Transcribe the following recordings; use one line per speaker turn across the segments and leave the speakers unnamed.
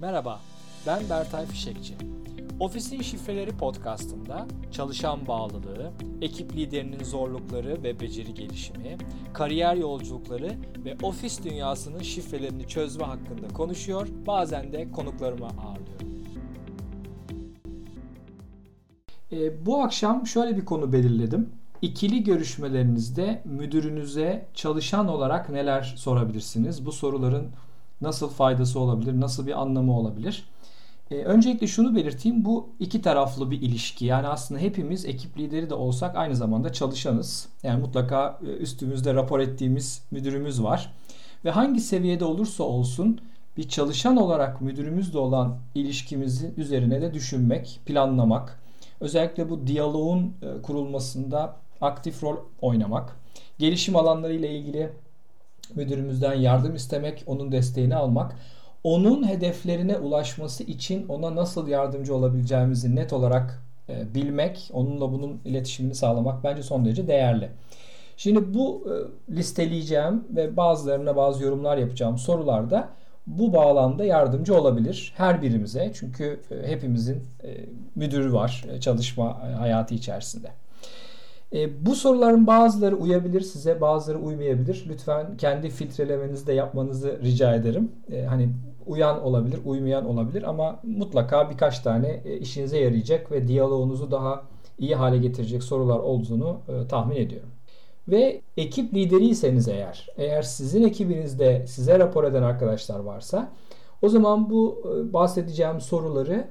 Merhaba, ben Bertay Fişekçi. Ofisin Şifreleri podcastında çalışan bağlılığı, ekip liderinin zorlukları ve beceri gelişimi, kariyer yolculukları ve ofis dünyasının şifrelerini çözme hakkında konuşuyor, bazen de konuklarımı ağırlıyorum. E, bu akşam şöyle bir konu belirledim. İkili görüşmelerinizde müdürünüze çalışan olarak neler sorabilirsiniz? Bu soruların nasıl faydası olabilir, nasıl bir anlamı olabilir? Ee, öncelikle şunu belirteyim. Bu iki taraflı bir ilişki. Yani aslında hepimiz ekip lideri de olsak aynı zamanda çalışanız. Yani mutlaka e, üstümüzde rapor ettiğimiz müdürümüz var. Ve hangi seviyede olursa olsun bir çalışan olarak müdürümüzle olan ilişkimizi üzerine de düşünmek, planlamak. Özellikle bu diyaloğun e, kurulmasında aktif rol oynamak. Gelişim alanları ile ilgili müdürümüzden yardım istemek, onun desteğini almak, onun hedeflerine ulaşması için ona nasıl yardımcı olabileceğimizi net olarak e, bilmek, onunla bunun iletişimini sağlamak bence son derece değerli. Şimdi bu e, listeleyeceğim ve bazılarına bazı yorumlar yapacağım sorularda bu bağlamda yardımcı olabilir her birimize. Çünkü e, hepimizin müdürü var çalışma hayatı içerisinde. E, bu soruların bazıları uyabilir size, bazıları uymayabilir. Lütfen kendi filtrelemenizi de yapmanızı rica ederim. E, hani uyan olabilir, uymayan olabilir ama mutlaka birkaç tane e, işinize yarayacak ve diyaloğunuzu daha iyi hale getirecek sorular olduğunu e, tahmin ediyorum. Ve ekip lideriyseniz eğer, eğer sizin ekibinizde size rapor eden arkadaşlar varsa o zaman bu e, bahsedeceğim soruları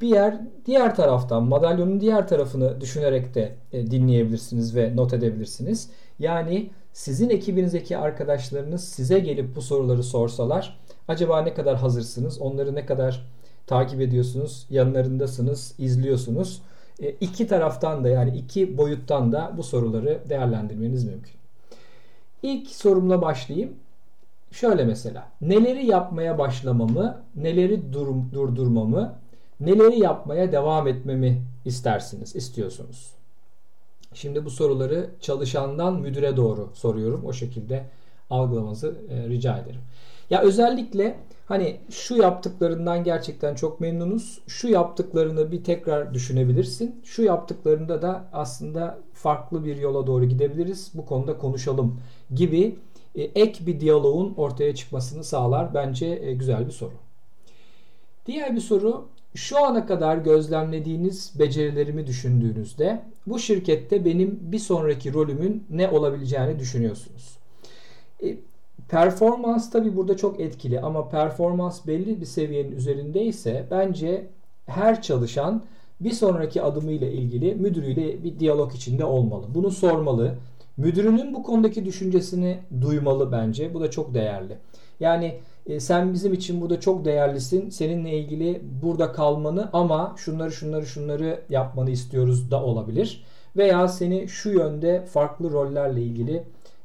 bir yer diğer taraftan madalyonun diğer tarafını düşünerek de e, dinleyebilirsiniz ve not edebilirsiniz. Yani sizin ekibinizdeki arkadaşlarınız size gelip bu soruları sorsalar acaba ne kadar hazırsınız? Onları ne kadar takip ediyorsunuz? Yanlarındasınız, izliyorsunuz. E, iki taraftan da yani iki boyuttan da bu soruları değerlendirmeniz mümkün. İlk sorumla başlayayım. Şöyle mesela neleri yapmaya başlamamı, neleri dur, durdurmamı Neleri yapmaya devam etmemi istersiniz, istiyorsunuz? Şimdi bu soruları çalışandan müdüre doğru soruyorum. O şekilde algılamanızı e, rica ederim. Ya özellikle hani şu yaptıklarından gerçekten çok memnunuz. Şu yaptıklarını bir tekrar düşünebilirsin. Şu yaptıklarında da aslında farklı bir yola doğru gidebiliriz. Bu konuda konuşalım gibi e, ek bir diyaloğun ortaya çıkmasını sağlar. Bence e, güzel bir soru. Diğer bir soru şu ana kadar gözlemlediğiniz becerilerimi düşündüğünüzde bu şirkette benim bir sonraki rolümün ne olabileceğini düşünüyorsunuz. E, performans tabi burada çok etkili ama performans belli bir seviyenin üzerindeyse bence her çalışan bir sonraki adımıyla ilgili müdürüyle bir diyalog içinde olmalı. Bunu sormalı. Müdürünün bu konudaki düşüncesini duymalı bence. Bu da çok değerli. Yani e, sen bizim için burada çok değerlisin. Seninle ilgili burada kalmanı ama şunları şunları şunları yapmanı istiyoruz da olabilir. Veya seni şu yönde farklı rollerle ilgili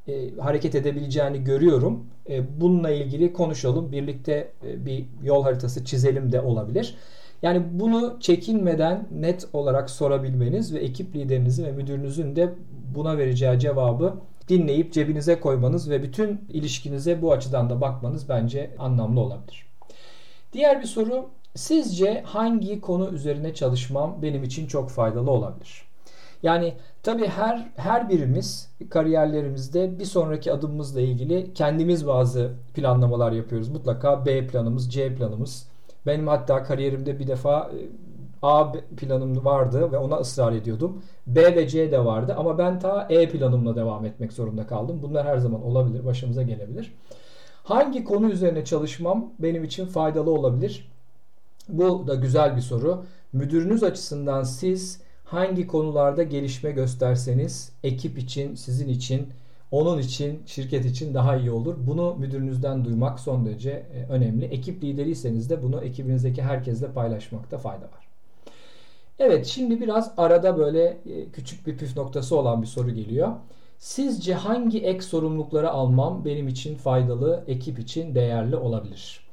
e, hareket edebileceğini görüyorum. E, bununla ilgili konuşalım. Birlikte e, bir yol haritası çizelim de olabilir. Yani bunu çekinmeden net olarak sorabilmeniz ve ekip liderinizin ve müdürünüzün de buna vereceği cevabı dinleyip cebinize koymanız ve bütün ilişkinize bu açıdan da bakmanız bence anlamlı olabilir. Diğer bir soru sizce hangi konu üzerine çalışmam benim için çok faydalı olabilir? Yani tabii her her birimiz kariyerlerimizde bir sonraki adımımızla ilgili kendimiz bazı planlamalar yapıyoruz. Mutlaka B planımız, C planımız. Benim hatta kariyerimde bir defa A planım vardı ve ona ısrar ediyordum. B ve C de vardı ama ben ta E planımla devam etmek zorunda kaldım. Bunlar her zaman olabilir, başımıza gelebilir. Hangi konu üzerine çalışmam benim için faydalı olabilir? Bu da güzel bir soru. Müdürünüz açısından siz hangi konularda gelişme gösterseniz ekip için, sizin için, onun için, şirket için daha iyi olur. Bunu müdürünüzden duymak son derece e, önemli. Ekip lideriyseniz de bunu ekibinizdeki herkesle paylaşmakta fayda var. Evet şimdi biraz arada böyle e, küçük bir püf noktası olan bir soru geliyor. Sizce hangi ek sorumlulukları almam benim için faydalı, ekip için değerli olabilir?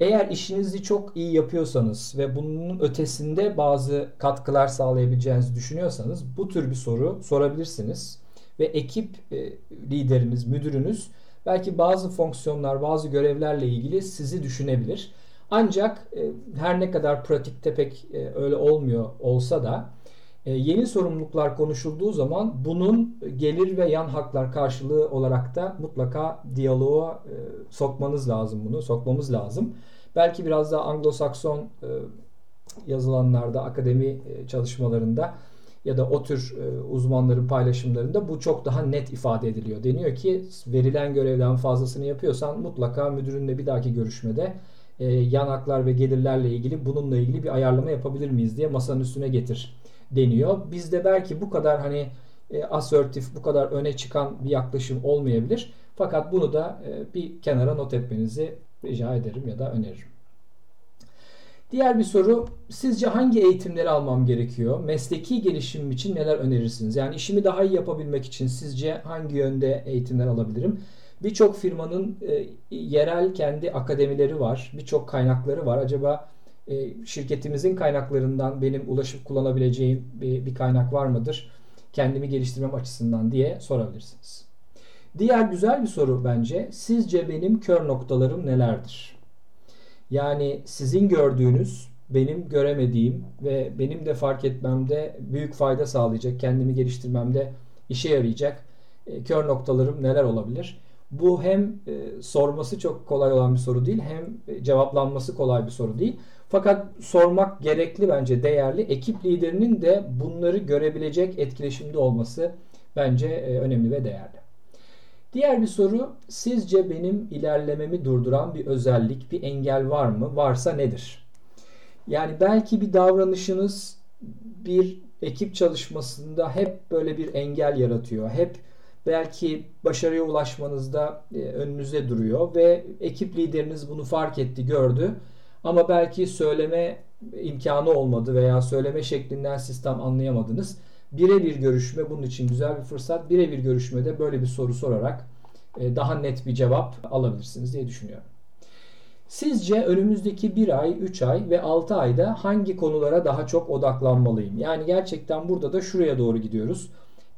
Eğer işinizi çok iyi yapıyorsanız ve bunun ötesinde bazı katkılar sağlayabileceğinizi düşünüyorsanız bu tür bir soru sorabilirsiniz. Ve ekip e, lideriniz, müdürünüz belki bazı fonksiyonlar, bazı görevlerle ilgili sizi düşünebilir. Ancak e, her ne kadar pratikte pek e, öyle olmuyor olsa da e, yeni sorumluluklar konuşulduğu zaman bunun gelir ve yan haklar karşılığı olarak da mutlaka diyaloğa sokmanız lazım bunu, sokmamız lazım. Belki biraz daha Anglo-Sakson yazılanlarda, akademi çalışmalarında ya da o tür uzmanların paylaşımlarında bu çok daha net ifade ediliyor. Deniyor ki verilen görevden fazlasını yapıyorsan mutlaka müdürünle bir dahaki görüşmede e, yan haklar ve gelirlerle ilgili bununla ilgili bir ayarlama yapabilir miyiz diye masanın üstüne getir deniyor. Bizde belki bu kadar hani e, asörtif, bu kadar öne çıkan bir yaklaşım olmayabilir. Fakat bunu da e, bir kenara not etmenizi rica ederim ya da öneririm. Diğer bir soru, sizce hangi eğitimleri almam gerekiyor? Mesleki gelişimim için neler önerirsiniz? Yani işimi daha iyi yapabilmek için sizce hangi yönde eğitimler alabilirim? Birçok firmanın e, yerel kendi akademileri var, birçok kaynakları var. Acaba e, şirketimizin kaynaklarından benim ulaşıp kullanabileceğim bir, bir kaynak var mıdır? Kendimi geliştirmem açısından diye sorabilirsiniz. Diğer güzel bir soru bence. Sizce benim kör noktalarım nelerdir? Yani sizin gördüğünüz, benim göremediğim ve benim de fark etmemde büyük fayda sağlayacak, kendimi geliştirmemde işe yarayacak e, kör noktalarım neler olabilir? Bu hem e, sorması çok kolay olan bir soru değil, hem e, cevaplanması kolay bir soru değil. Fakat sormak gerekli bence değerli. Ekip liderinin de bunları görebilecek etkileşimde olması bence e, önemli ve değerli. Diğer bir soru, sizce benim ilerlememi durduran bir özellik, bir engel var mı? Varsa nedir? Yani belki bir davranışınız bir ekip çalışmasında hep böyle bir engel yaratıyor. Hep belki başarıya ulaşmanızda e, önünüze duruyor ve ekip lideriniz bunu fark etti, gördü ama belki söyleme imkanı olmadı veya söyleme şeklinden sistem anlayamadınız. Birebir görüşme bunun için güzel bir fırsat. Birebir görüşmede böyle bir soru sorarak e, daha net bir cevap alabilirsiniz diye düşünüyorum. Sizce önümüzdeki 1 ay, 3 ay ve 6 ayda hangi konulara daha çok odaklanmalıyım? Yani gerçekten burada da şuraya doğru gidiyoruz.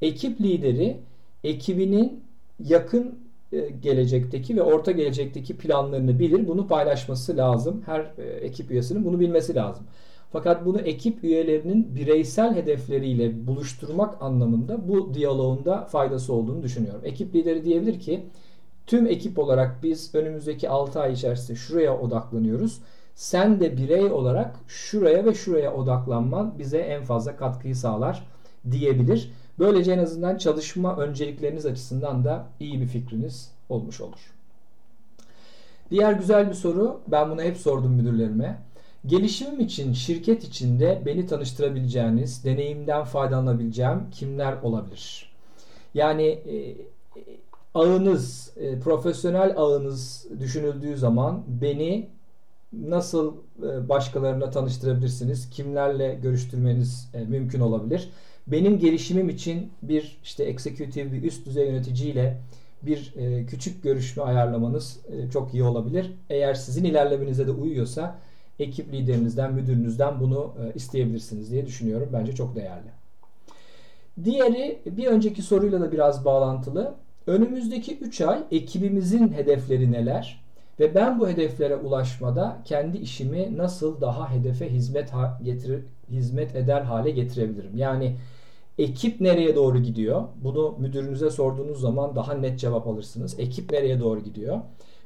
Ekip lideri ekibinin yakın e, gelecekteki ve orta gelecekteki planlarını bilir. Bunu paylaşması lazım. Her e, ekip üyesinin bunu bilmesi lazım. Fakat bunu ekip üyelerinin bireysel hedefleriyle buluşturmak anlamında bu diyaloğunda faydası olduğunu düşünüyorum. Ekip lideri diyebilir ki tüm ekip olarak biz önümüzdeki 6 ay içerisinde şuraya odaklanıyoruz. Sen de birey olarak şuraya ve şuraya odaklanman bize en fazla katkıyı sağlar diyebilir. Böylece en azından çalışma öncelikleriniz açısından da iyi bir fikriniz olmuş olur. Diğer güzel bir soru. Ben bunu hep sordum müdürlerime. Gelişimim için şirket içinde beni tanıştırabileceğiniz, deneyimden faydalanabileceğim kimler olabilir? Yani e, ağınız, e, profesyonel ağınız düşünüldüğü zaman beni nasıl e, başkalarına tanıştırabilirsiniz? Kimlerle görüştürmeniz e, mümkün olabilir? Benim gelişimim için bir işte executive bir üst düzey yöneticiyle bir e, küçük görüşme ayarlamanız e, çok iyi olabilir. Eğer sizin ilerlemenize de uyuyorsa ekip liderinizden, müdürünüzden bunu e, isteyebilirsiniz diye düşünüyorum. Bence çok değerli. Diğeri bir önceki soruyla da biraz bağlantılı. Önümüzdeki 3 ay ekibimizin hedefleri neler? Ve ben bu hedeflere ulaşmada kendi işimi nasıl daha hedefe hizmet ha- getir hizmet eder hale getirebilirim? Yani Ekip nereye doğru gidiyor? Bunu müdürünüze sorduğunuz zaman daha net cevap alırsınız. Ekip nereye doğru gidiyor?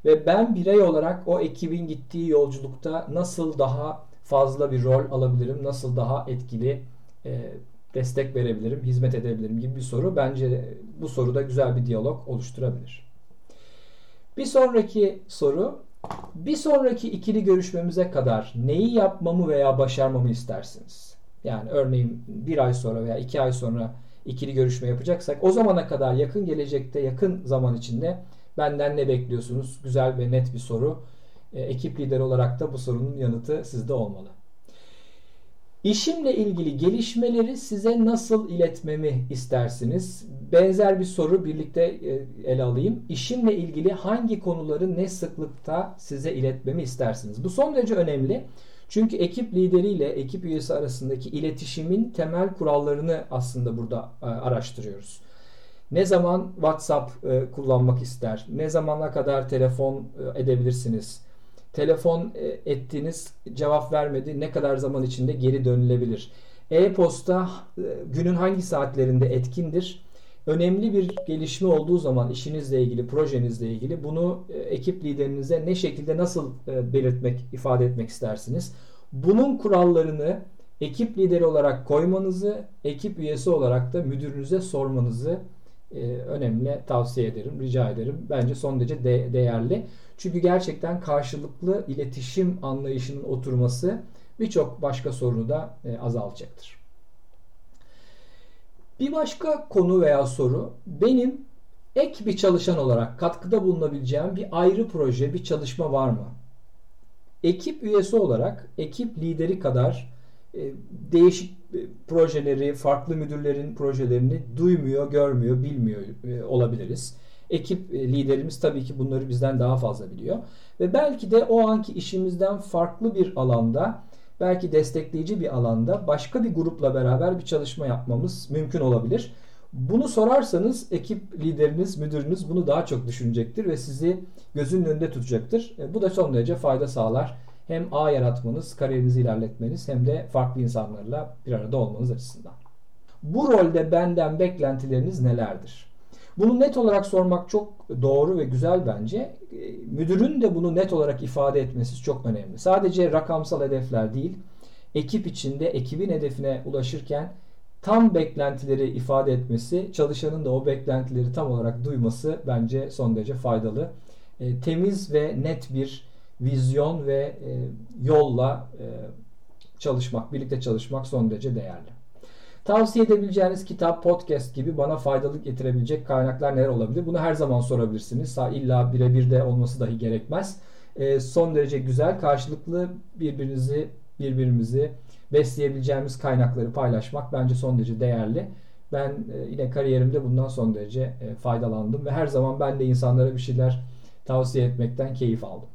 Ve ben birey olarak o ekibin gittiği yolculukta nasıl daha fazla bir rol alabilirim? Nasıl daha etkili e, destek verebilirim, hizmet edebilirim gibi bir soru. Bence bu soruda güzel bir diyalog oluşturabilir. Bir sonraki soru bir sonraki ikili görüşmemize kadar neyi yapmamı veya başarmamı istersiniz? Yani örneğin bir ay sonra veya iki ay sonra ikili görüşme yapacaksak o zamana kadar yakın gelecekte yakın zaman içinde benden ne bekliyorsunuz? Güzel ve net bir soru. E, ekip lideri olarak da bu sorunun yanıtı sizde olmalı. İşimle ilgili gelişmeleri size nasıl iletmemi istersiniz? Benzer bir soru birlikte e, ele alayım. İşimle ilgili hangi konuları ne sıklıkta size iletmemi istersiniz? Bu son derece önemli. Çünkü ekip lideriyle ekip üyesi arasındaki iletişimin temel kurallarını aslında burada e, araştırıyoruz. Ne zaman WhatsApp e, kullanmak ister? Ne zamana kadar telefon e, edebilirsiniz? Telefon ettiğiniz cevap vermedi. Ne kadar zaman içinde geri dönülebilir? E-posta günün hangi saatlerinde etkindir? Önemli bir gelişme olduğu zaman işinizle ilgili, projenizle ilgili bunu e, ekip liderinize ne şekilde nasıl belirtmek, ifade etmek istersiniz? Bunun kurallarını ekip lideri olarak koymanızı, ekip üyesi olarak da müdürünüze sormanızı e, önemli tavsiye ederim, rica ederim. Bence son derece de, değerli. Çünkü gerçekten karşılıklı iletişim anlayışının oturması birçok başka sorunu da e, azaltacaktır. Bir başka konu veya soru benim ek bir çalışan olarak katkıda bulunabileceğim bir ayrı proje, bir çalışma var mı? Ekip üyesi olarak ekip lideri kadar e, değişik e, projeleri, farklı müdürlerin projelerini duymuyor, görmüyor, bilmiyor e, olabiliriz. Ekip liderimiz tabii ki bunları bizden daha fazla biliyor. Ve belki de o anki işimizden farklı bir alanda, belki destekleyici bir alanda başka bir grupla beraber bir çalışma yapmamız mümkün olabilir. Bunu sorarsanız ekip lideriniz, müdürünüz bunu daha çok düşünecektir ve sizi gözünün önünde tutacaktır. Bu da son derece fayda sağlar hem ağ yaratmanız, kariyerinizi ilerletmeniz hem de farklı insanlarla bir arada olmanız açısından. Bu rolde benden beklentileriniz nelerdir? Bunu net olarak sormak çok doğru ve güzel bence. Ee, müdürün de bunu net olarak ifade etmesi çok önemli. Sadece rakamsal hedefler değil, ekip içinde ekibin hedefine ulaşırken tam beklentileri ifade etmesi, çalışanın da o beklentileri tam olarak duyması bence son derece faydalı. E, temiz ve net bir vizyon ve e, yolla e, çalışmak, birlikte çalışmak son derece değerli. Tavsiye edebileceğiniz kitap, podcast gibi bana faydalı getirebilecek kaynaklar neler olabilir? Bunu her zaman sorabilirsiniz. İlla birebir de olması dahi gerekmez. E, son derece güzel, karşılıklı birbirinizi, birbirimizi besleyebileceğimiz kaynakları paylaşmak bence son derece değerli. Ben e, yine kariyerimde bundan son derece e, faydalandım ve her zaman ben de insanlara bir şeyler tavsiye etmekten keyif aldım.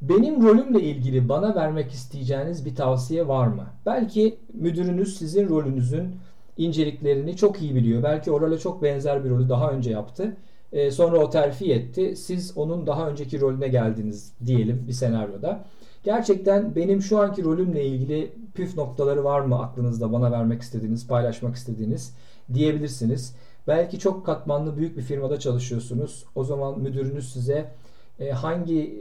Benim rolümle ilgili bana vermek isteyeceğiniz bir tavsiye var mı? Belki müdürünüz sizin rolünüzün inceliklerini çok iyi biliyor. Belki o role çok benzer bir rolü daha önce yaptı. E, sonra o terfi etti. Siz onun daha önceki rolüne geldiniz diyelim bir senaryoda. Gerçekten benim şu anki rolümle ilgili püf noktaları var mı aklınızda bana vermek istediğiniz, paylaşmak istediğiniz diyebilirsiniz. Belki çok katmanlı büyük bir firmada çalışıyorsunuz. O zaman müdürünüz size e, hangi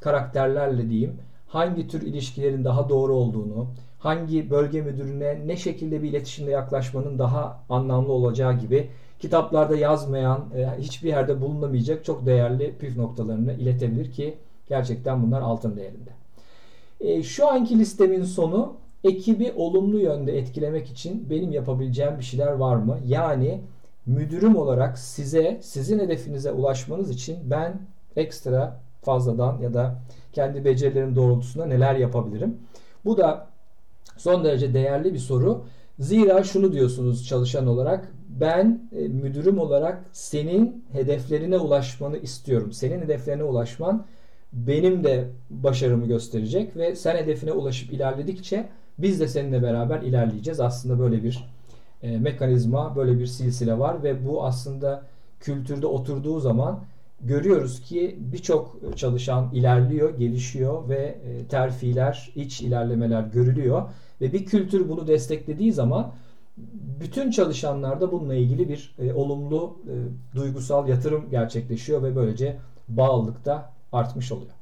karakterlerle diyeyim hangi tür ilişkilerin daha doğru olduğunu, hangi bölge müdürüne ne şekilde bir iletişimde yaklaşmanın daha anlamlı olacağı gibi kitaplarda yazmayan, e, hiçbir yerde bulunamayacak çok değerli püf noktalarını iletebilir ki gerçekten bunlar altın değerinde. E, şu anki listemin sonu ekibi olumlu yönde etkilemek için benim yapabileceğim bir şeyler var mı? Yani müdürüm olarak size, sizin hedefinize ulaşmanız için ben ekstra fazladan ya da kendi becerilerim doğrultusunda neler yapabilirim? Bu da son derece değerli bir soru. Zira şunu diyorsunuz çalışan olarak ben e, müdürüm olarak senin hedeflerine ulaşmanı istiyorum. Senin hedeflerine ulaşman benim de başarımı gösterecek ve sen hedefine ulaşıp ilerledikçe biz de seninle beraber ilerleyeceğiz. Aslında böyle bir e, mekanizma, böyle bir silsile var ve bu aslında kültürde oturduğu zaman görüyoruz ki birçok çalışan ilerliyor, gelişiyor ve e, terfiler, iç ilerlemeler görülüyor ve bir kültür bunu desteklediği zaman bütün çalışanlarda bununla ilgili bir e, olumlu e, duygusal yatırım gerçekleşiyor ve böylece bağlılık da artmış oluyor.